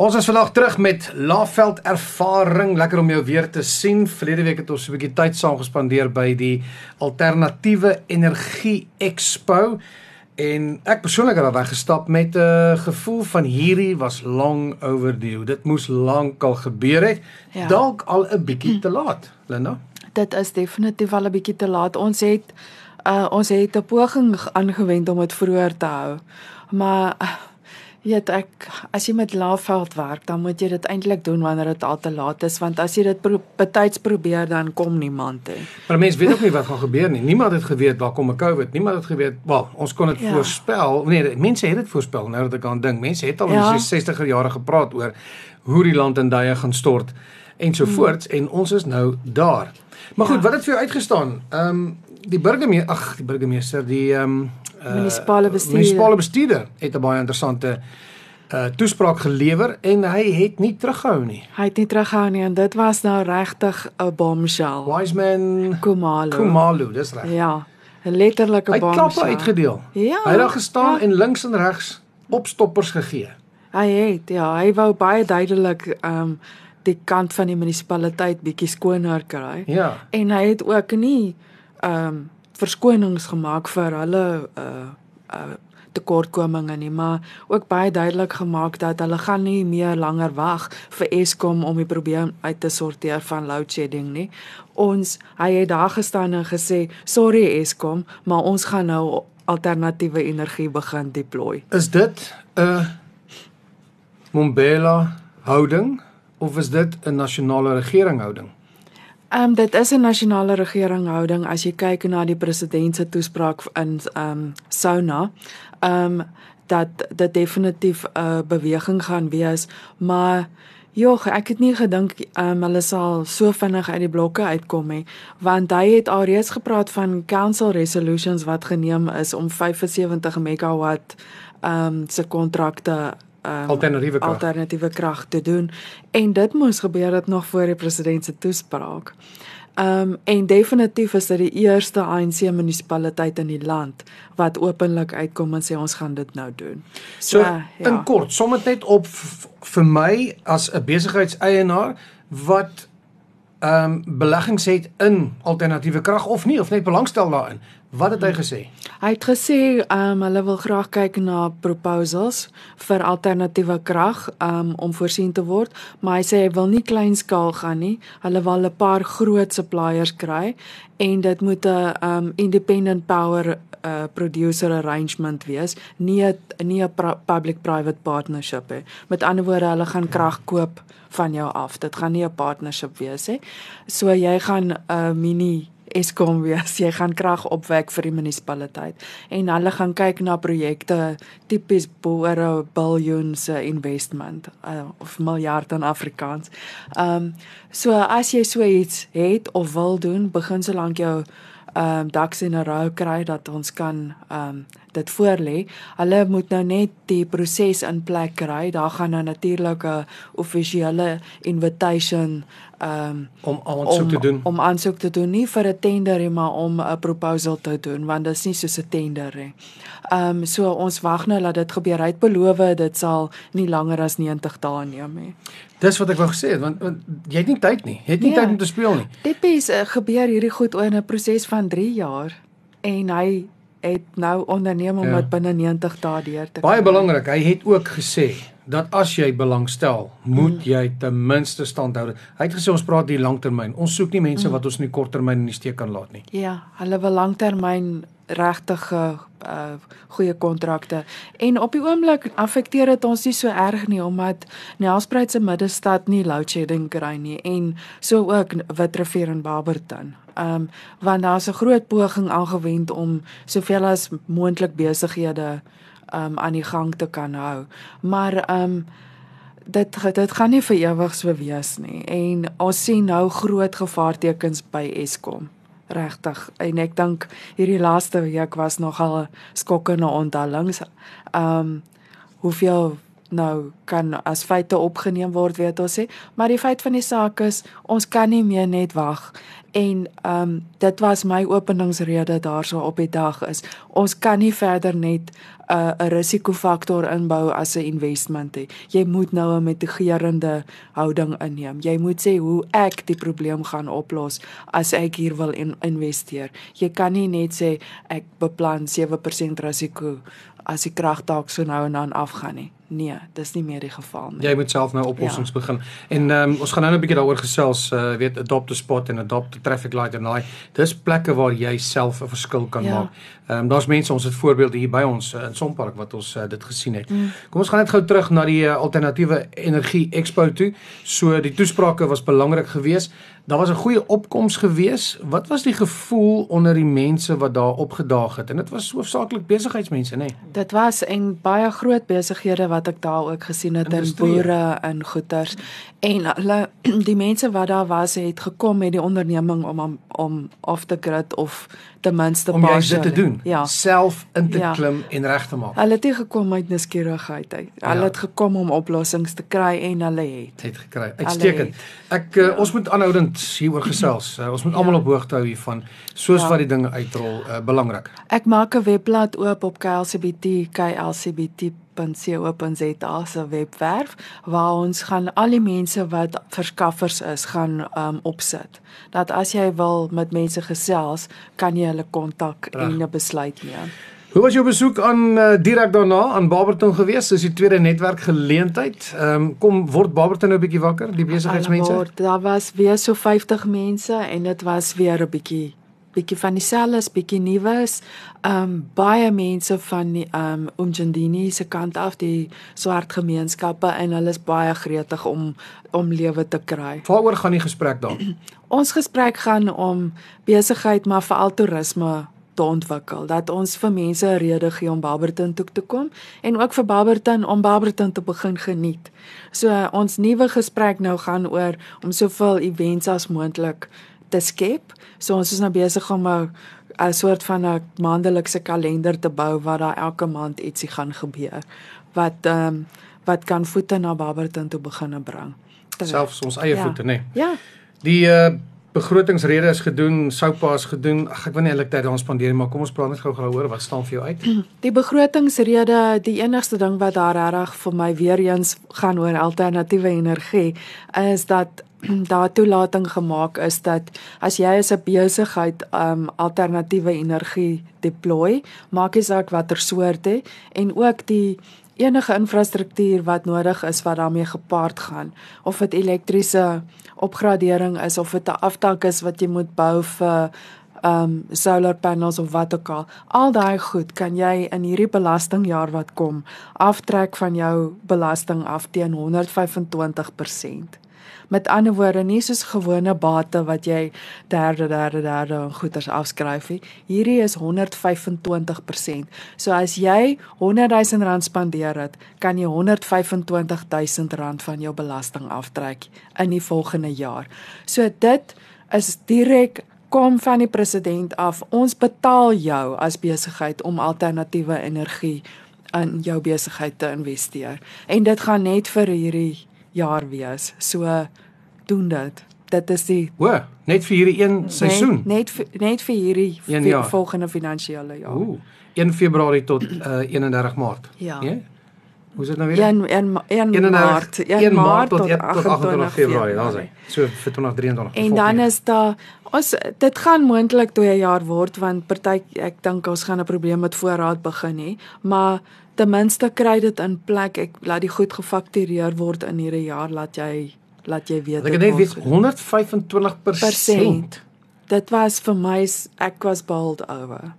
Ons is vandag terug met Laveld ervaring. Lekker om jou weer te sien. Verlede week het ons 'n bietjie tyd saam gespandeer by die Alternatiewe Energie Expo en ek persoonlik het daar weggestap met 'n uh, gevoel van hierdie was long overdue. Dit moes lankal gebeur het. Ja. Dalk al 'n bietjie te laat, Linda. Dit is definitief al 'n bietjie te laat. Ons het uh, ons het 'n poging aangewend om dit vroeër te hou. Maar uh, Ja, ek as jy met laafveld werk, dan moet jy dit eintlik doen wanneer dit al te laat is, want as jy dit betyds pro probeer dan kom niemand hè. Maar mense weet ook nie wat gaan gebeur nie. Niemand het geweet waar kom 'n COVID. Niemand het geweet, wel, ons kon dit ja. voorspel. Nee, mense het dit voorspel nou dat ek aan dink. Mense het al ja. in die 60er jare gepraat oor hoe die land in duie gaan stort ensovoorts hmm. en ons is nou daar. Maar goed, ja. wat het vir jou uitgestaan? Ehm um, die burgemeester, ag, die burgemeester, die ehm um, uh, munisipale bestuurder. Munisipale bestuurder het 'n baie interessante uh toespraak gelewer en hy het nie teruggehou nie. Hy het nie teruggehou nie en dit was nou regtig 'n bombshell. Wiseman Kumalo. Kumalo, dis reg. Ja, 'n letterlike bombshell. Hy het klappe uitgedeel. Ja. Hy het daar gestaan ja. en links en regs opstoppers gegee. Hy het ja, hy wou baie duidelik um die kant van die munisipaliteit bietjie skoner kry. Ja. En hy het ook nie um verskonings gemaak vir hulle uh uh tekortkominge nie, maar ook baie duidelik gemaak dat hulle gaan nie meer langer wag vir Eskom om die probleem uit te sorteer van load shedding nie. Ons hy het daar gestaan en gesê, "Sorry Eskom, maar ons gaan nou alternatiewe energie begin deploy." Is dit 'n Mombela houding of is dit 'n nasionale regering houding? Ehm um, dit is 'n nasionale regering houding as jy kyk na die president se toespraak in ehm um, Sauna. Ehm um, dat dit definitief 'n uh, beweging gaan wees, maar joh, ek het nie gedink ehm um, hulle sal so vinnig uit die blokke uitkom nie, want hy het alreeds gepraat van council resolutions wat geneem is om 75 megawatt ehm um, se kontrakte um, alternatiewe krag alternatiewe krag te doen en dit moes gebeur het nog voor die president se toespraak. Ehm um, en definitief is dit die eerste ANC munisipaliteit in die land wat openlik uitkom en sê ons gaan dit nou doen. So, so ja. in kort, som dit net op vir my as 'n besigheidseienaar wat ehm um, beleggings het in alternatiewe krag of nie of net belangstel daarin. Wat het hy gesê? Hy het gesê um, hulle wil graag kyk na proposals vir alternatiewe krag um, om voorsien te word, maar hy sê hy wil nie kleinskaal gaan nie. Hulle wil 'n paar groot suppliers kry en dit moet 'n um, independent power uh, producer arrangement wees, nie 'n nie 'n public private partnership nie. Met ander woorde, hulle gaan krag koop van jou af. Dit gaan nie 'n partnership wees nie. So jy gaan 'n uh, mini Eskom wees. Jy gaan krag opwek vir die munisipaliteit en hulle gaan kyk na projekte tipies boere biljoens investment uh, of miljard in Afrikaans. Ehm um, so as jy so iets het of wil doen, begin solank jou ehm um, daks in 'n rou kry dat ons kan ehm um, dit voorlê. Hulle moet nou net die proses in plek kry. Daar gaan nou natuurlik 'n offisiële invitation um, om aansoek te doen. Om aansoek te doen nie vir 'n tender nie, maar om 'n proposal te doen want dit is nie soos 'n tender nie. Ehm um, so ons wag nou dat dit gebeur. Hy het beloof dit sal nie langer as 90 dae neem nie. Dis wat ek wou gesê het want, want jy het nie tyd nie. Jy het nie ja, tyd om te speel nie. Dit is uh, gebeur hierdie goed oor 'n proses van 3 jaar en hy het nou onderneem om ja. dit binne 90 dae deur te Baie belangrik, hy het ook gesê dat as jy belangstel, moet mm. jy ten minste standhou. Hy het gesê ons praat hier langtermyn. Ons soek nie mense mm. wat ons in die korttermyn in die steek kan laat nie. Ja, hulle wil langtermyn regtig uh goeie kontrakte. En op die oomblik affekteer dit ons nie so erg nie omdat Nelspruit se middestad nie load shedding kry nie en so ook Witrifuur en Barberton. Um want daar's 'n groot poging aangewend om soveel as moontlik besighede um aan die gang te kan hou. Maar um dit dit gaan nie vir ewig so wees nie. En ons sien nou groot gevaartekens by Eskom. Regtig. En ek dink hierdie laaste week was nogal skokkende onthallings. Um hoeveel nou kan as feite opgeneem word, weet ons sê, maar die feit van die saak is ons kan nie meer net wag en ehm um, dit was my openingsrede daarso op die dag is ons kan nie verder net 'n uh, 'n risikofaktor inbou as 'n investment hê. Jy moet nou 'n mitigerende houding inneem. Jy moet sê hoe ek die probleem gaan oplos as ek hier wil in investeer. Jy kan nie net sê ek beplan 7% risiko as die krag dalk so nou en dan afgaan nie. Nee, dis nie meer die geval nie. Jy moet self nou oplossings ja. begin. En ehm um, ons gaan nou 'n bietjie daaroor gesels, uh weet adopt a spot en adopt a traffic light en daai. Dis plekke waar jy self 'n verskil kan ja. maak. Ehm um, daar's mense ons het voorbeelde hier by ons uh, in Sonpark wat ons uh, dit gesien het. Mm. Kom ons gaan net gou terug na die uh, alternatiewe energie expo toe. So die toesprake was belangrik geweest. Daar was 'n goeie opkoms geweest. Wat was die gevoel onder die mense wat daar opgedaag het? En dit was hoofsaaklik besigheidsmense, nê? Nee. Dit was en baie groot besighede wat ek daar ook gesien het in boere en goeters. En hulle die mense wat daar was het gekom met die onderneming om om, om off the grid of ten minste om dit te doen. Ja. Self in te ja. klim en reg te maak. Hulle het nie gekom uit nuuskierigheid uit. Hulle ja. het gekom om oplossings te kry en hulle het. Het gekry. Uitstekend. Ek uh, ja. ons moet aanhoudend hieroor gesels. Uh, ons moet almal ja. op hoogte hou hiervan soos ja. wat die dinge uitrol uh, belangrik. Ek maak 'n webblad oop op KLCBT KLCBT www.co.za se webwerf waar ons gaan al die mense wat verskaffers is gaan um, opsit. Dat as jy wil met mense gesels, kan jy hulle kontak en 'n besluit neem. Hoe was jou besoek aan uh, direk daarna aan Barberton gewees? Dis die tweede netwerk geleentheid. Ehm um, kom word Barberton nou 'n bietjie wakker, die besigheidsmense. Daar was weer so 50 mense en dit was weer 'n bietjie bietjie van dieselfde, bietjie nuus. Um baie mense van die um Umjindini se kant af, die swart gemeenskappe en hulle is baie gretig om om lewe te kry. Waaroor gaan die gesprek dan? ons gesprek gaan om besigheid maar veral toerisme te ontwikkel dat ons vir mense 'n rede gee om Barberton toe te kom en ook vir Barberton om Barberton te begin geniet. So ons nuwe gesprek nou gaan oor om soveel events as moontlik te skep. So ons is nou besig om 'n 'n soort van 'n maandelikse kalender te bou waar daar elke maand ietsie gaan gebeur wat ehm um, wat kan voete na Barberton toe begin bring. Selfs ons eie ja. voete, nê. Nee. Ja. Die uh begrotingsrede is gedoen, soupas gedoen. Ag ek wil nie eintlik tyd daaraan spandeer nie, maar kom ons praat net gou-gou oor wat staan vir jou uit. Die begrotingsrede, die enigste ding wat daar regtig vir my weer eens gaan oor alternatiewe energie is dat daar toelating gemaak is dat as jy as 'n besigheid um alternatiewe energie deploy, maak nie saak watter soort hè en ook die enige infrastruktuur wat nodig is wat daarmee gepaard gaan of dit elektriese opgradering is of dit 'n aftak is wat jy moet bou vir um solar panels of wat ook al. Al daai goed kan jy in hierdie belastingjaar wat kom aftrek van jou belasting af teen 125%. Met ander woorde, nie soos gewone bate wat jy derde derde derde goeders afskryf nie. Hierdie is 125%. So as jy 100 000 rand spandeer het, kan jy 125 000 rand van jou belasting aftrek in die volgende jaar. So dit is direk kom van die president af. Ons betaal jou as besigheid om alternatiewe energie in jou besigheid te investeer. En dit gaan net vir hierdie jaar wees. So doen dit. Dit is die O, net vir hierdie een seisoen. Net net vir, net vir hierdie vir volgende finansiële jaar. Ooh. 1 Februarie tot uh, 31 Maart. Ja. Yeah? Hoe is dit nou weer? 1 1 1 Maart, 1 Maart tot 28 Februarie, daar's hy. So vir 2023. En dan is daar ons dit gaan moontlik 2 jaar word want party ek dink ons gaan 'n probleem met voorraad begin hê, maar ten minste kry dit in plek. Ek laat die goed gefaktureer word in hierdie jaar laat jy laat jy weet. Ek net weet 125%. Dit was vir my ek was bald oor.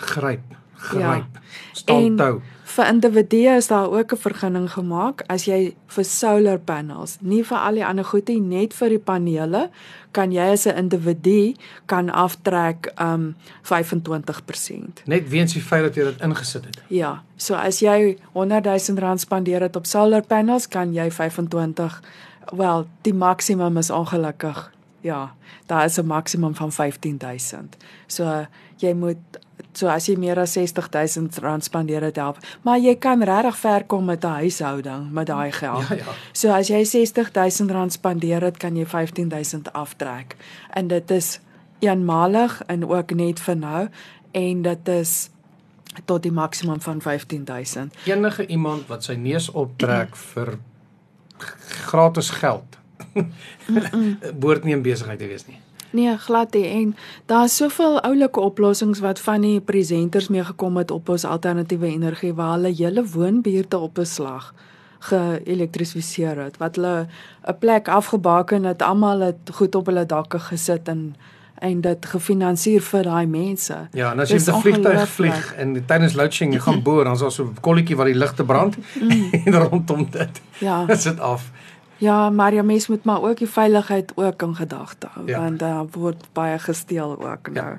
Gryp, gryp. Ja. Staan tou. Vir individue is daar ook 'n vergunning gemaak as jy vir solar panels, nie vir al die ander goed nie, net vir die panele, kan jy as 'n individu kan aftrek um 25%. Net weens die feit dat jy dit ingesit het. Ja, so as jy 100 000 rand spandeer het op solar panels, kan jy 25 wel, die maksimum is ongelukkig. Ja, daar is 'n maksimum van 15000. So jy moet So as jy meer as R60000 rand spandeer dit help. Maar jy kan regtig ver kom met 'n huishouding met daai geld. Ja, ja. So as jy R60000 rand spandeer het, kan jy R15000 aftrek. En dit is eenmalig en ook net vir nou en dit is tot die maksimum van 15000. Enige iemand wat sy neus optrek vir gratis geld behoort nie in besigheid te wees nie. Nee, glad nie. En daar's soveel oulike oplossings wat van die presenters mee gekom het op ons alternatiewe energie waar hulle hele woonbuurte op 'n slag geelektrifiseer het. Wat hulle 'n plek afgebaken het, almal het goed op hulle dakke gesit en en dit gefinansier vir daai mense. Ja, en as jy met 'n vliegtuig vlieg en tydens load shedding jy gaan boor, dan is daar so 'n kolletjie wat die ligte brand en rondom dit Ja. dit af. Ja, maar jy mens moet maar ook die veiligheid ook in gedagte hou Ja. want daar word baie gesteel ook nou.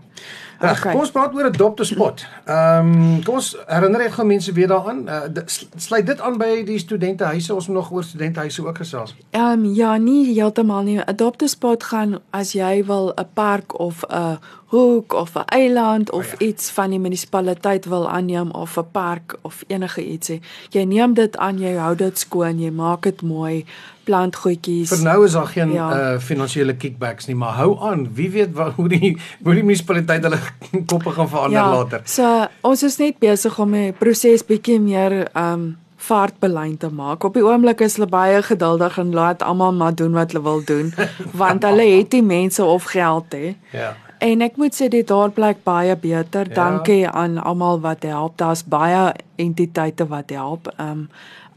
Reg, Okay. kom ons praat oor 'n dop to spot. Ehm um, kom ons herinner net gou mense weer daaraan. Uh, sluit dit aan by die studentehuise. Ons moet nog oor studentehuise ook gesels. Ehm um, ja, nie heeltemal nie. Adopt a spot gaan as jy wil 'n park of 'n hoek of 'n eiland of oh, ja. iets van die munisipaliteit wil aanneem of 'n park of enige ietsie. Jy neem dit aan, jy hou dit skoon, jy maak dit mooi, plant goedjies. Vir nou is daar geen Ja. uh finansiële kickbacks nie, maar hou aan. Wie weet wat hoe die hoe die munisipaliteit hulle koppe gaan verander ja, later. So ons is net besig om die proses bietjie meer um, vaartbelyn te maak. Op die oomblik is hulle baie geduldig en laat almal maar doen wat hulle wil doen, want hulle het nie mense of geld hè. Ja. En ek moet sê dit daar blyk baie beter. Ja. Ja. Dankie aan almal wat help. Daar's baie entiteite wat help. Um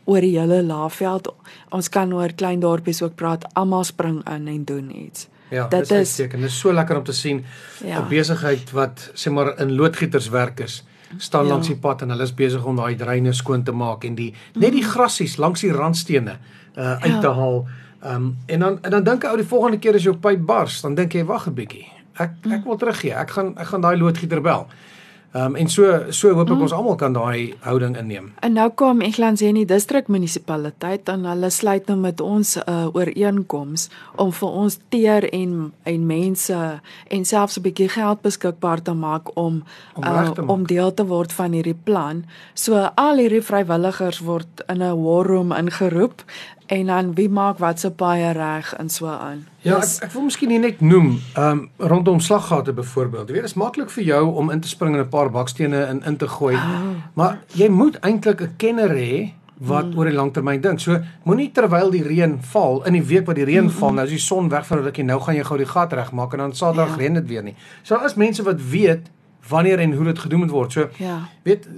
oor die hele Laagveld. Ons kan oor klein dorpies ook praat. Almal spring in en doen iets. Ja, Dit is- uitstekend. Dit is so lekker om te sien 'n Ja. besigheid wat sê maar in loodgieterswerk is staan Ja. langs die pad en hulle is besig om daai dreine skoon te maak en die net die grassies langs die randstene uh uit Ja. te haal. Um en dan en dan dink ek ou die volgende keer as jou pyp bars, dan dink jy wag 'n bietjie. Ek ek wil teruggee. Ek gaan ek gaan daai loodgieter bel. Um en so so hoop ek ons almal kan daai houding inneem. En nou kom Eglanteni distrik munisipaliteit en hulle sluit nou met ons 'n uh, ooreenkoms om vir ons teer en en mense en selfs 'n bietjie geld beskikbaar te maak om Om te uh, maak. om deel te word van hierdie plan. So al hierdie vrywilligers word in 'n war room ingeroep en dan wie maak wat se baie reg en so aan. Ja, ek, ek wil miskien net noem, ehm um, rondom slaggate byvoorbeeld. Jy weet, dit is maklik vir jou om in te spring en 'n paar bakstene in in te gooi. Oh. Maar jy moet eintlik 'n kenner hê wat Mm. oor die langtermyn dink. So moenie terwyl die reën val, in die week wat die reën val, nou is die son weg vir 'n rukkie, nou gaan jy gou die gat regmaak en dan Saterdag Ja. reën dit weer nie. So daar is mense wat weet wanneer en hoe dit gedoen moet word. So Ja. weet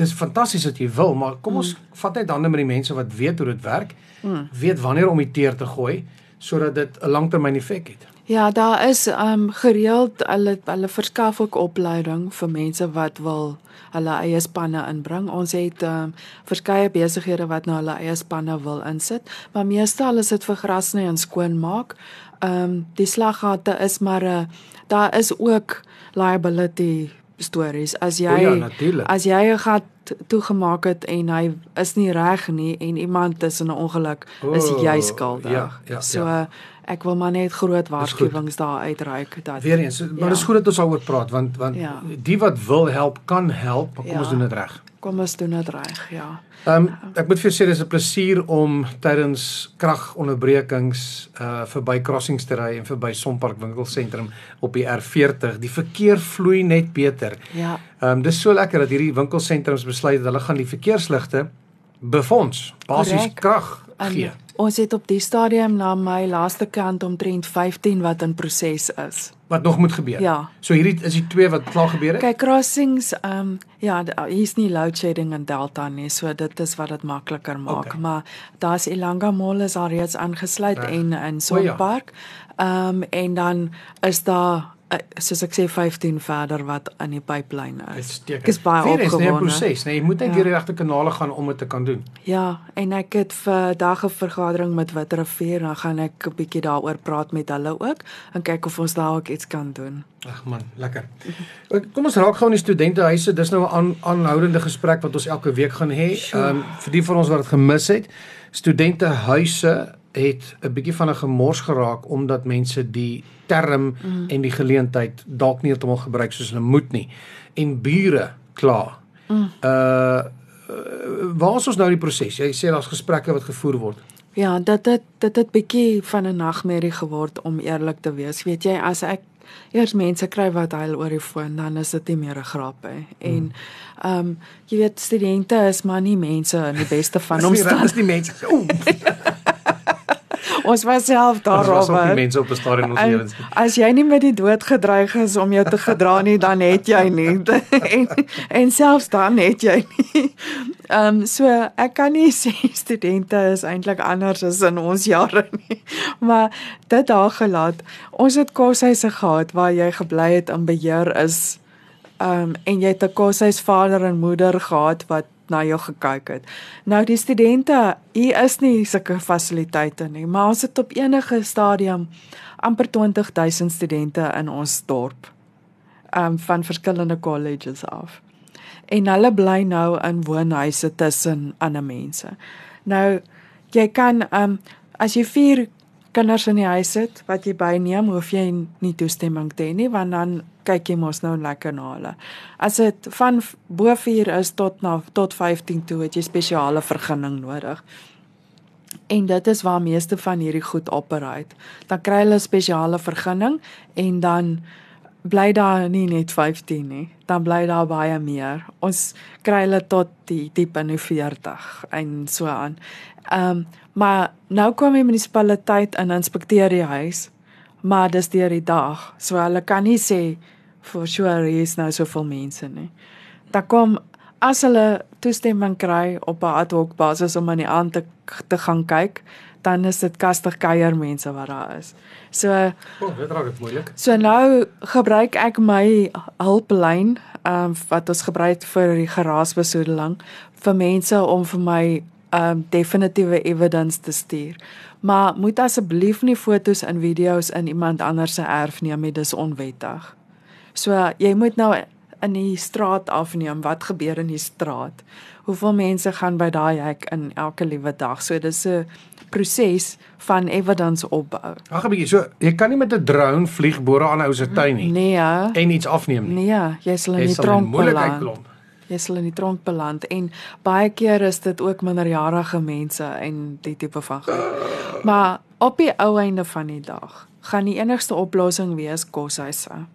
dis fantasties dat jy wil, maar kom ons vat net hande met die mense wat weet hoe dit werk. Mm. Weet wanneer om die teer te gooi sodat dit 'n langtermyn effek het. Ja, daar is um gereeld hulle hulle verskaf ook opleiding vir mense wat wil hulle eie spanne inbring. Ons het um verskeie besighede wat nou hulle eie spanne wil insit, maar meestal is dit vir grasny en skoonmaak. Um die slaggate is maar 'n daar is ook liability stories. As jy O ja, natuurlijk. as jy 'n gat toegemaak het en hy is nie reg nie en iemand is in 'n ongeluk, is O, jy skuldig. ja, ja, so ja. ek wil maar net groot waarskuwings daar uitreik dat Weer eens, maar Ja. dis goed dat ons daaroor praat want want Ja. die wat wil help kan help, maar kom Ja. ons doen dit reg. Kom ons doen dit reg, ja. Ehm um, ek moet vir jou sê dis 'n plesier om tydens kragonderbrekings uh verby crossings te ry en verby Sonpark winkelsentrum op die R40. Die verkeer vloei net beter. Ja. Ehm um, dis so lekker dat hierdie winkelsentrums besluit dat hulle gaan die verkeersligte befonds, basies krag En gee. ons het op die stadium na my laaste kant omtrent 15 wat in proses is. Wat nog moet gebeur. Ja. So hierdie is die twee wat klaar gebeur het. Kyk crossings, ehm um, ja, hier's nie load shedding in Delta nie, so dit is wat dit makliker maak, Okay. maar daar's Elanga Mall is al reeds aangesluit Reg. en in ja. Sonpark. Ehm um, en dan is daar soos ek sê 15 verder wat in die pipeline is. Ek is baie eens, nee, 'n opgewonde. proses, nee, jy moet net Ja. deur die regte kanale gaan om dit te kan doen. Ja, en ek het vir dag 'n vergadering met Witrifuur, dan gaan ek 'n bietjie daaroor praat met hulle ook en kyk of ons daar ook iets kan doen. Ag man, lekker. Ek- Kom ons raak gou aan die studentehuise. Dis nou 'n aan, aanhoudende gesprek wat ons elke week gaan hê. Ehm um, vir die van ons wat dit gemis het, studentehuise het 'n bietjie van 'n gemors geraak omdat mense die term mm. en die geleentheid dalk nie heeltemal gebruik soos hulle moet nie. En bure kla. Mm. Uh waar is ons nou die proses? Jy sê daar's gesprekke wat gevoer word. Ja, dit het dit het bietjie van 'n nagmerrie geword om eerlik te wees. Weet jy, as ek eers mense kry wat huil oor die foon, dan is dit nie meer 'n grap nie. En hmm. ehm um, jy weet studente is maar nie mense in die beste van omstandighede. Dis nie mense. ons was self daar oor. Ons was ook mense op 'n stadium ons lewens. As jy nie met die dood gedreig is om jou te gedra nie, dan het jy nie. en en selfs dan het jy nie. Ehm um, so ek kan nie sê studente is eintlik anders as in ons jare nie. Maar dit daar gelaat. Ons het koshuise gehad waar jy gebly het in beheer is. Ehm um, en jy het 'n koshuis vader en moeder gehad wat na jou gekyk het. Nou die studente, hier is nie sulke fasiliteite nie, maar ons het op enige stadium amper 20000 studente in ons dorp. Um van verskillende colleges af. En hulle bly nou in woonhuise tussen ander mense. Nou jy kan um as jy vier kinders in die huis sit wat jy byneem, hoef jy nie toestemming te hê nie want dan kyk jy mos nou lekker na hulle. As dit van bo 4 is tot na tot 15 toe het jy spesiale vergunning nodig. En dit is waar meeste van hierdie goed operate. Dan kry hulle spesiale vergunning en dan bly daar nie net 15 nie, dan bly daar baie meer. Ons kry hulle tot die diep in die 40 en so aan. Ehm um, maar nou kom die munisipaliteit in inspekteer die huis, maar dis deur die dag. So hulle kan nie sê for sure hier is nou soveel mense nie. Dan kom as hulle toestemming kry op 'n ad hoc basis om aan die aand te, te gaan kyk, dan is dit kastig kuier mense wat daar is. So, oh, dit raak dit moeilik. So nou gebruik ek my hulplyn, ehm um, wat ons gebruik vir die geraasbesoedeling vir mense om vir my ehm um, definitiewe evidence te stuur. Maar moet asseblief nie fotos en video's in iemand anders se erf neem nie, dis onwettig. So jy moet nou in die straat afneem wat gebeur in die straat. Hoeveel mense gaan by daai hek in elke liewe dag. So dis 'n proses van evidence opbou. Wag 'n bietjie. So jy kan nie met 'n drone vlieg boere aan 'n ou se tuin nie. Nee. En iets afneem nie. Nee, jy sal in die tronk beland. Jy sal in die tronk beland en baie keer is dit ook minderjarige mense en die tipe van goed. Maar op die ou einde van die dag gaan die enigste oplossing wees koshuise.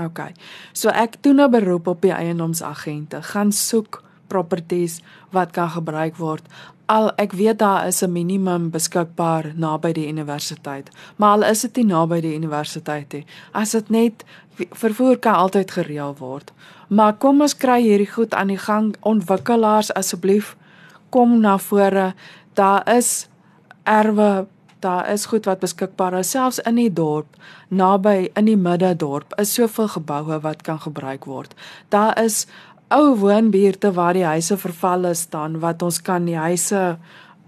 OK. So ek doen 'n beroep op die eiendomsagente, gaan soek properties wat kan gebruik word. Al ek weet daar is 'n minimum beskikbaar naby die universiteit, maar al is dit nie naby die universiteit nie. As dit net vervoer kan altyd gereël word. Maar kom ons kry hierdie goed aan die gang. Ontwikkelaars asseblief kom na vore. Daar is erwe daar is goed wat beskikbaar is selfs in die dorp naby in die middedorp is soveel geboue wat kan gebruik word. Daar is ou woonbuurte waar die huise vervalle staan wat ons kan die huise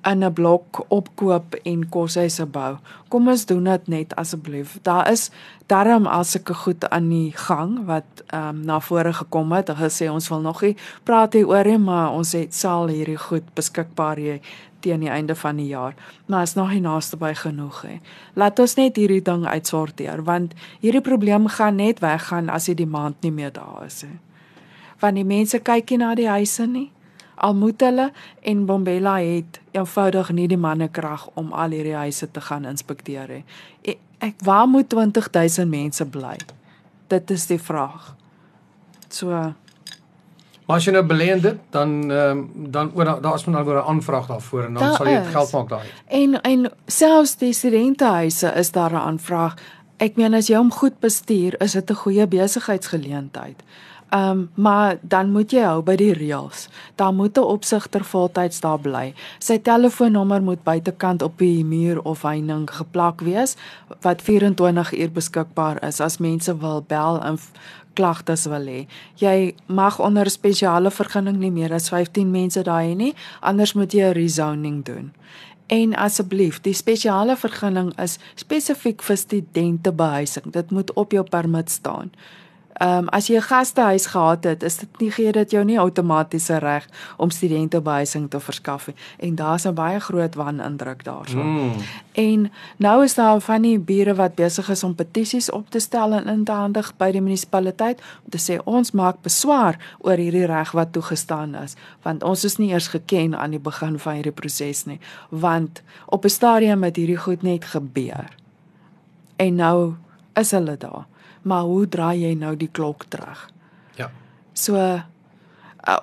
in 'n blok opkoop en koshuise bou. Kom ons doen dit net asseblief. Daar is darm al sulke goed aan die gang wat ehm um, na vore gekom het. Hulle sê ons wil nog nie praat hier oor nie, maar ons het sal hierdie goed beskikbaar hier teen die einde van die jaar. Maar is nog nie naaste by genoeg hè. Laat ons net hierdie ding uitsorteer want hierdie probleem gaan net weggaan as die demand nie meer daar is hè. Want die mense kyk nie na die huise nie. Al moet hulle en Bombela het eenvoudig nie die mannekrag om al hierdie huise te gaan inspekteer hè. Ek, ek waar moet 20000 mense bly? Dit is die vraag. So Maar as jy nou belê in dit, dan um, dan oor daar is nou oor 'n aanvraag daarvoor en dan da sal jy geld maak daai. En en selfs die studentehuise is daar 'n aanvraag. Ek meen as jy hom goed bestuur, is dit 'n goeie besigheidsgeleentheid. Ehm um, maar dan moet jy hou by die reëls. Daar moet 'n opsigter voltyds daar bly. Sy telefoonnommer moet buitekant op die muur of heining geplak wees wat 24 uur beskikbaar is as mense wil bel en klagtes wil hê. Jy mag onder spesiale vergunning nie meer as 15 mense daai hê nie, anders moet jy 'n rezoning doen. En asseblief, die spesiale vergunning is spesifiek vir studente behuising. Dit moet op jou permit staan. Ehm um, as jy 'n gastehuis gehad het, is dit nie gee dit jou nie outomatiese reg om studente behuising te verskaf nie. En daar's 'n baie groot wanindruk daarso. Mm. En nou is daar van die bure wat besig is om petisies op te stel en in te handig by die munisipaliteit om te sê ons maak beswaar oor hierdie reg wat toegestaan is, want ons is nie eers geken aan die begin van hierdie proses nie, want op 'n stadium het hierdie goed net gebeur. En nou is hulle daar maar hoe draai jy nou die klok terug? Ja. So uh,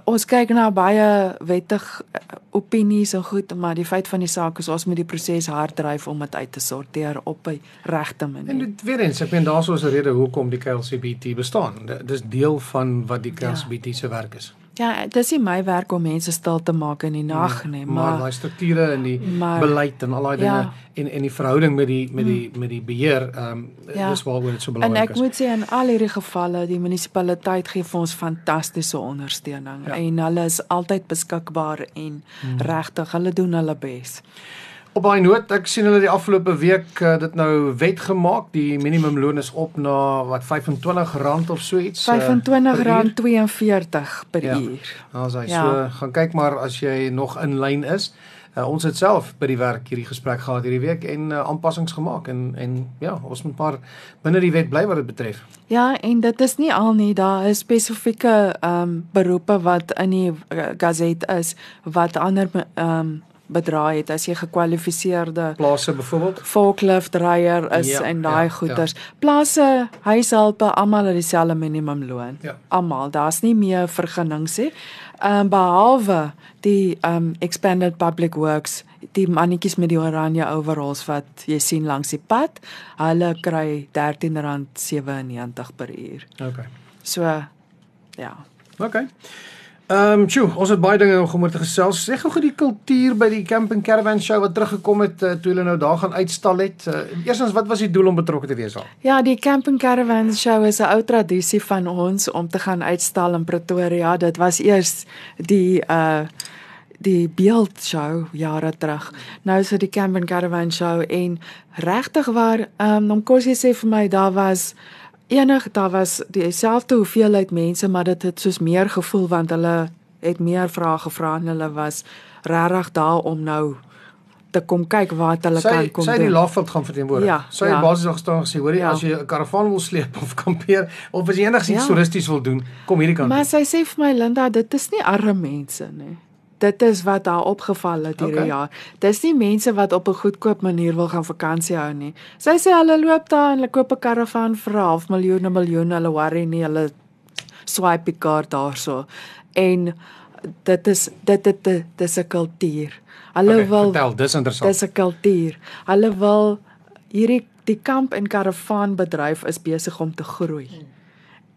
ons kyk na baie wettig uh, opinies en goed, maar die feit van die saak is ons moet die proses hard dryf om dit uit te sorteer op 'n regte manier. En dit weer eens, ek meen daar's ons 'n rede hoekom die KLCBT bestaan. Dit is deel van wat die KLCBT ja. se werk is. Ja, dit is nie my werk om mense stil te maak in die nag nee, nie, maar maar daai strukture en die maar, beleid en al daai dinge ja. en en die verhouding met die met die met die beheer, ehm um, ja. dis waaroor dit so belangrik is. En ek is. moet sê in al hierdie gevalle, die munisipaliteit gee vir ons fantastiese ondersteuning ja. en hulle is altyd beskikbaar en hmm. regtig, hulle doen hulle bes. Op baie noot, ek sien hulle die afgelope week uh, dit nou wet gemaak, die minimumloon is op na wat R25 of so iets. R25.42 per ja. uur. Nou as jy ja. so gaan kyk maar as jy nog in lyn is. Uh, ons het self by die werk hierdie gesprek gehad hierdie week en uh, aanpassings gemaak en en ja, ons moet maar binne die wet bly wat dit betref. Ja, en dit is nie al nie, daar is spesifieke ehm um, beroepe wat in die uh, gazette is wat ander ehm um, bedraai het as jy gekwalifiseerde plase byvoorbeeld forklift ryer is ja, en daai ja, goeders. Ja. Plase, huishulpe, almal het dieselfde minimumloon. Ja. Almal, daar's nie meer vergunnings nie. Ehm um, behalwe die ehm um, expanded public works die mannetjies met die oranje overalls wat jy sien langs die pad, hulle kry R13.97 per uur. Okay. So ja. Okay. Ehm, um, sjoe, ons het baie dinge om oor te gesels. Sê gou gou die kultuur by die Camping Caravan show wat teruggekom het uh, toe hulle nou daar gaan uitstal het. Uh, Eerstens, wat was die doel om betrokke te wees al? Ja, die Camping Caravan show is 'n ou tradisie van ons om te gaan uitstal in Pretoria. Dit was eers die uh die beeld show jare terug. Nou is dit die Camping Caravan show en regtig waar ehm um, om kos jy sê vir my daar was enig daar was dieselfde hoeveelheid mense maar dit het soos meer gevoel want hulle het meer vrae gevra en hulle was regtig daar om nou te kom kyk wat hulle sy, kan kom sy doen. Sy die Laveld gaan verteenwoordig. Ja, sy het ja. basies nog staan gesê, hoorie, ja. as jy 'n karavaan wil sleep of kampeer of as jy enigiets ja. toeristies wil doen, kom hierdie kant. Maar sy sê vir my Linda, dit is nie arme mense nie dit is wat daar opgeval het hierdie okay. jaar. Dis nie mense wat op 'n goedkoop manier wil gaan vakansie hou nie. Sy sê hulle loop daar en hulle koop 'n karavaan vir 'n half miljoen, 'n miljoen, hulle worry nie, hulle swipe die kaart daarso. En dit is dit dit dit is 'n kultuur. Hulle okay, wil vertel, dis interessant. Dis 'n kultuur. Hulle wil hierdie die kamp en karavaan bedryf is besig om te groei. Hmm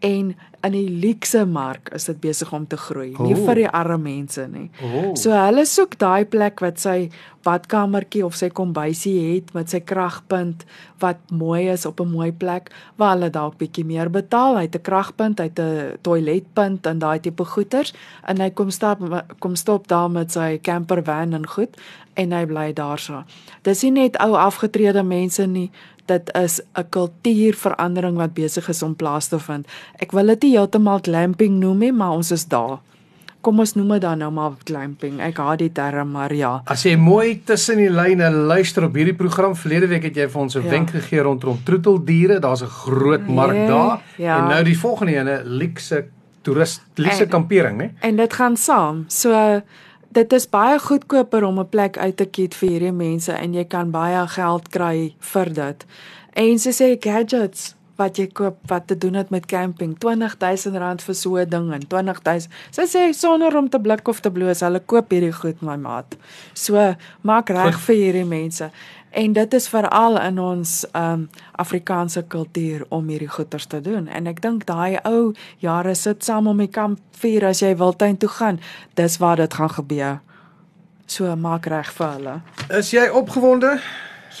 en in die luukse mark is dit besig om te groei, oh. nie vir die arme mense nie. Oh. So hulle soek daai plek wat sy badkamertjie of sy kombuisie het met sy kragpunt wat mooi is op 'n mooi plek waar hulle dalk bietjie meer betaal. Hy het 'n kragpunt, hy het 'n toiletpunt en daai tipe goeders en hy kom stap kom stop daar met sy camper van en goed en hy bly daarso. Dis nie net ou afgetrede mense nie, dit is 'n kultuurverandering wat besig is om plaas te vind. Ek wil dit nie heeltemal glamping noem nie, maar ons is daar. Kom ons noem dit dan nou maar glamping. Ek haat die term, maar ja. As jy mooi tussen die lyne luister op hierdie program, verlede week het jy vir ons 'n ja. wenk gegee rondom troeteldiere. Daar's 'n groot mark nee, daar. Ja. En nou die volgende ene, luxe toerist, luxe kampering, né? En dit gaan saam. So dit is baie goedkoper om 'n plek uit te kiet vir hierdie mense en jy kan baie geld kry vir dit. En sy sê gadgets wat jy koop wat te doen het met camping, R20000 vir so 'n ding en R20000. Sy sê sonder om te blik of te bloos, hulle koop hierdie goed my maat. So maak reg vir hierdie mense. En dit is veral in ons um Afrikaanse kultuur om hierdie goeters te doen. En ek dink daai ou jare sit saam om die kamp vier as jy Wildtuin toe gaan. Dis waar dit gaan gebeur. So maak reg vir hulle. Is jy opgewonde?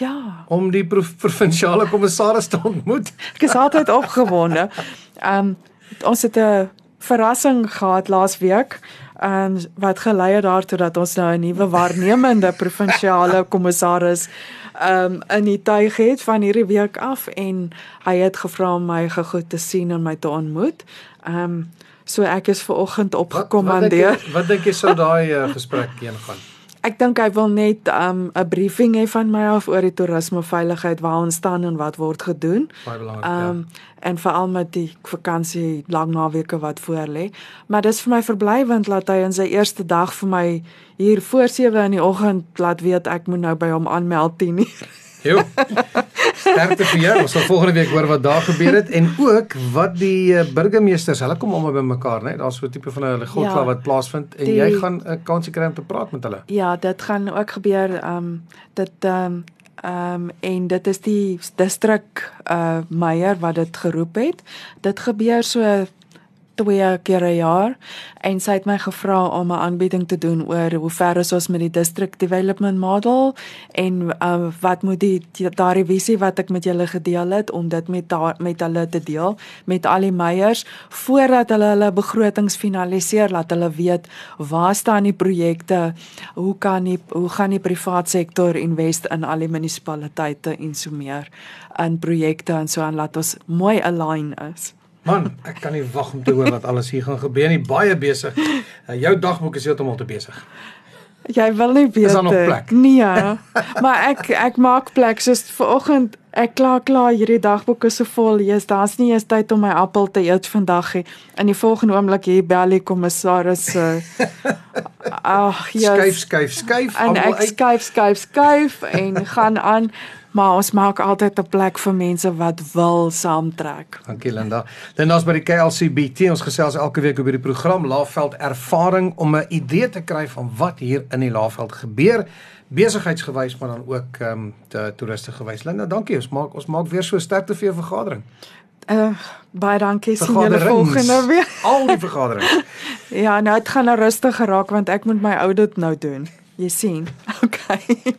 Ja. Om die provinsiale kommissaris te ontmoet. ek is altyd opgewonde. Um ons het 'n verrassing gehad laasweek en wat gelei het daartoe dat ons nou 'n nuwe waarnemende provinsiale kommissaris um in die tuig het van hierdie week af en hy het gevra om my gegoed te sien en my te ontmoet. Um so ek is ver oggend opgekommandeer. Wat dink jy sou daai uh, gesprek heen gaan? Ek dink hy wil net um 'n briefing hê van my af oor die toerisme veiligheid waar ons staan en wat word gedoen. Baie belangrik. Um ja. en veral met die vakansie lang naweke wat voor lê. Maar dis vir my verblywend dat hy in sy eerste dag vir my hier voor 7 in die oggend laat weet ek moet nou by hom aanmeld 10:00. Jo. Sterkte vir jou. Ons sal volgende week hoor wat daar gebeur het en ook wat die uh, burgemeesters, hulle kom almal bymekaar, né? Daar's so 'n tipe van 'n godkla ja, wat plaasvind en die, jy gaan 'n kansie kry om te praat met hulle. Ja, dit gaan ook gebeur. Ehm um, dit ehm um, ehm um, en dit is die distrik uh meier wat dit geroep het. Dit gebeur so twee keer 'n jaar. En sy het my gevra om 'n aanbieding te doen oor hoe ver is ons met die district development model en uh, wat moet die daardie visie wat ek met julle gedeel het om dit met daar, met hulle te deel met al die meiers voordat hulle hulle begrotings finaliseer laat hulle weet waar staan die projekte hoe kan die hoe gaan die privaat sektor invest in al die munisipaliteite en so meer in projekte en so aan laat ons mooi align is Man, ek kan nie wag om te hoor wat alles hier gaan gebeur nie. Baie besig. Uh, jou dagboek is heeltemal te besig. Jy wil nie weet. Is daar nog plek? Nee. maar ek ek maak plek soos vanoggend ek klaar klaar hierdie dagboek is so vol. Jy's daar's nie eens tyd om my appel te eet vandag nie. In die volgende oomblik hier bel die kommissaris. Ag, ja. Skuif skuif skuif. En ek skuif skuif skuif en gaan aan maar ons maak altyd 'n plek vir mense wat wil saamtrek. Dankie Linda. Dan ons by die KLCBT, ons gesels elke week oor die program Laagveld ervaring om 'n idee te kry van wat hier in die Laagveld gebeur besigheidsgewys maar dan ook ehm um, te toeriste gewys. Linda, dankie. Ons maak ons maak weer so sterkte vir jou vergadering. Uh baie dankie. Sien julle volgende weer. Al die vergaderings. ja, nou dit gaan nou rustig geraak want ek moet my audit nou doen. Jy sien. Okay.